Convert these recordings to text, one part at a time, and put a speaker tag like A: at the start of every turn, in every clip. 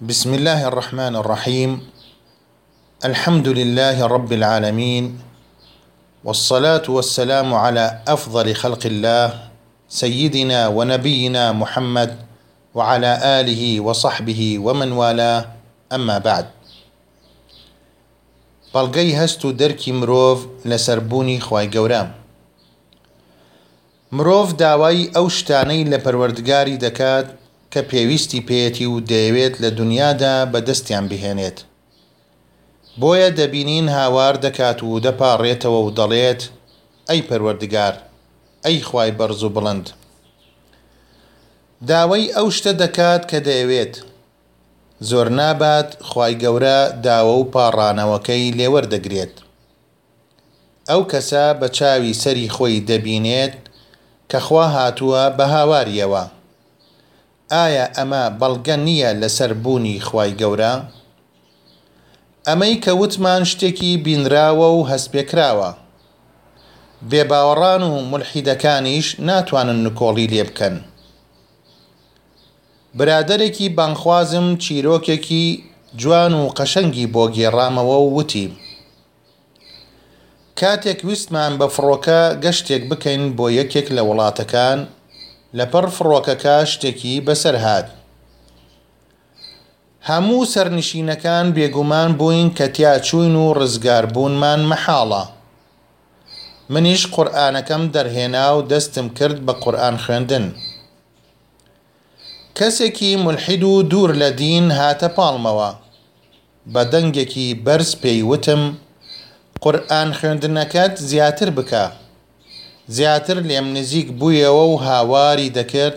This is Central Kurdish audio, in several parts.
A: بسم الله الرحمن الرحيم الحمد لله رب العالمين والصلاة والسلام على أفضل خلق الله سيدنا ونبينا محمد وعلى آله وصحبه ومن والاه أما بعد بلغي هستو و مروف لسربوني خواي قورام مرۆڤ داوای ئەو شتانەی لە پەروەردگاری دەکات کە پێویستی پێیەتی و دەیەوێت لە دونیادا بە دەستیان بهێنێت بۆیە دەبینین هاوار دەکات و دەپاڕێتەوە و دەڵێت ئەی پەروەردگار ئەی خوای بەڕز و بڵند داوەی ئەو شتە دەکات کە دەیەوێت زۆرنابات خوای گەورە داوە و پاڕانەوەکەی لێوەردەگرێت ئەو کەسە بە چاوی سەری خۆی دەبینێت کە خوا هاتووە بە هاواریەوە ئایا ئەمە بەڵگە نیە لەسەر بوونی خوای گەورە؟ ئەمەی کە وتمان شتێکی بینراوە و هەستپێکراوە بێ باوەڕان و مولحیدەکانیش ناتوانن نکۆڵی لێ بکەن. برادەرێکی بانگخوازم چیرۆکێکی جوان و قەشەنگی بۆ گێڕامەوە و وتی، کاتێک ویستمان بە فڕۆکە گەشتێک بکەین بۆ یەکێک لە وڵاتەکان، لەپڕ فڕۆکەکە شتێکی بەسەر هات. هەموو سەرنشینەکان بێگومان بووین کە تیا چووین و ڕزگاربوونمان مەحاڵە. منیش قورئانەکەم دەرهێنا و دەستم کرد بە قورئان خوێندن. کەسێکی مولحید و دوور لە دین هاتە پاڵمەوە، بە دەنگێکی بەرز پێی وتم، قورئان خوێندنەکەت زیاتر بکە. زیاتر لێم نزیک بوویەوە و هاواری دەکرد،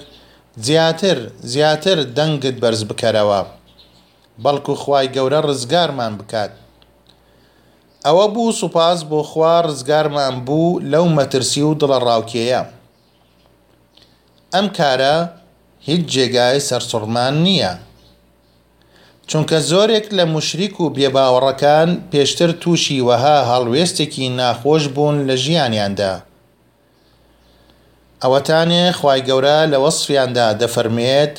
A: زیاتر، زیاتر دەنگت بەرز بکەرەوە. بەڵکو خوای گەورە ڕزگارمان بکات. ئەوە بوو سوپاس بۆ خوا ڕزگارمان بوو لەو مەترسی و دڵەڕاوکێیە. ئەم کارە هیچ جێگای سەرسوڕمان نییە، چونکە زۆرێک لە موشریک و بێباوەڕەکان پێشتر تووشی وەها هەڵوێستێکی ناخۆش بوون لە ژیانیاندا، ئەوەتانێ خوای گەورە لە وەسفیاندا دەفەرموێت،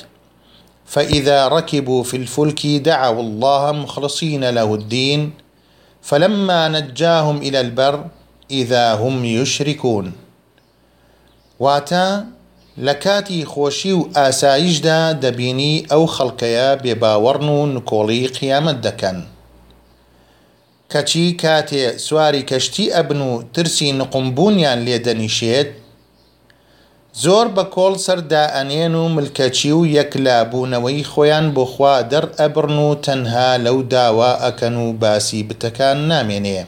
A: فإذا رکبوا في الفلک دعوا اللە مخلصین لە الدین فلما نجاهم إلی البر إذا هم یشرکون. واتە لە کاتی خۆشی و ئاسایشدا دەبینی ئەو خەڵکەیە بێباوەڕن و نکۆڵی قیامەت دەکەن کەچی کاتێ سواری کەشتی ئەبن و ترسی نقوم بوونیان لێ دەنیشێت زۆر بە کۆڵ سەر دائەنێن و ملکەچی و یەک لا بوونەوەی خۆیان بۆ خوا دەر ئەبڕن و تەنها لەو داوا ئەکەن و باسی بتەکان نامێنێ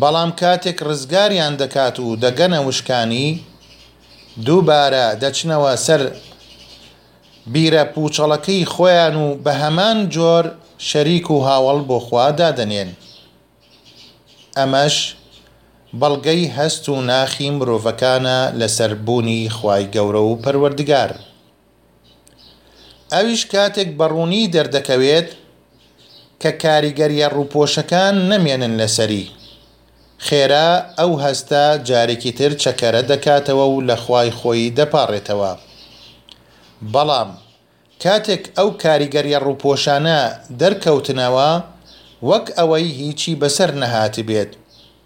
A: بەڵام کاتێک ڕزگاریان دەکات و دەگەنە وشکانی، دووبارە دەچنەوە سەر بیرە پووچەڵەکەی خۆیان و بە هەمان جۆر شەریک و هاوەڵ بۆ خوا دادەنێن. ئەمەش بەڵگەی هەست و ناخی مرۆڤەکانە لەسەر بوونی خوای گەورە و پەروەردگار. ئەویش کاتێک بە ڕوونی دەردەکەوێت کە کاریگەرییە ڕووپۆشەکان نەمێنن لەسەری، خێرا ئەو هەستە جارێکی تر چەکەرە دەکاتەوە و لە خوای خۆی دەپاڕێتەوە. بەڵام کاتێک ئەو کاریگەرییە ڕووپۆشانە دەرکەوتنەوە، وەک ئەوەی هیچی بەسەر نەهاتبێت،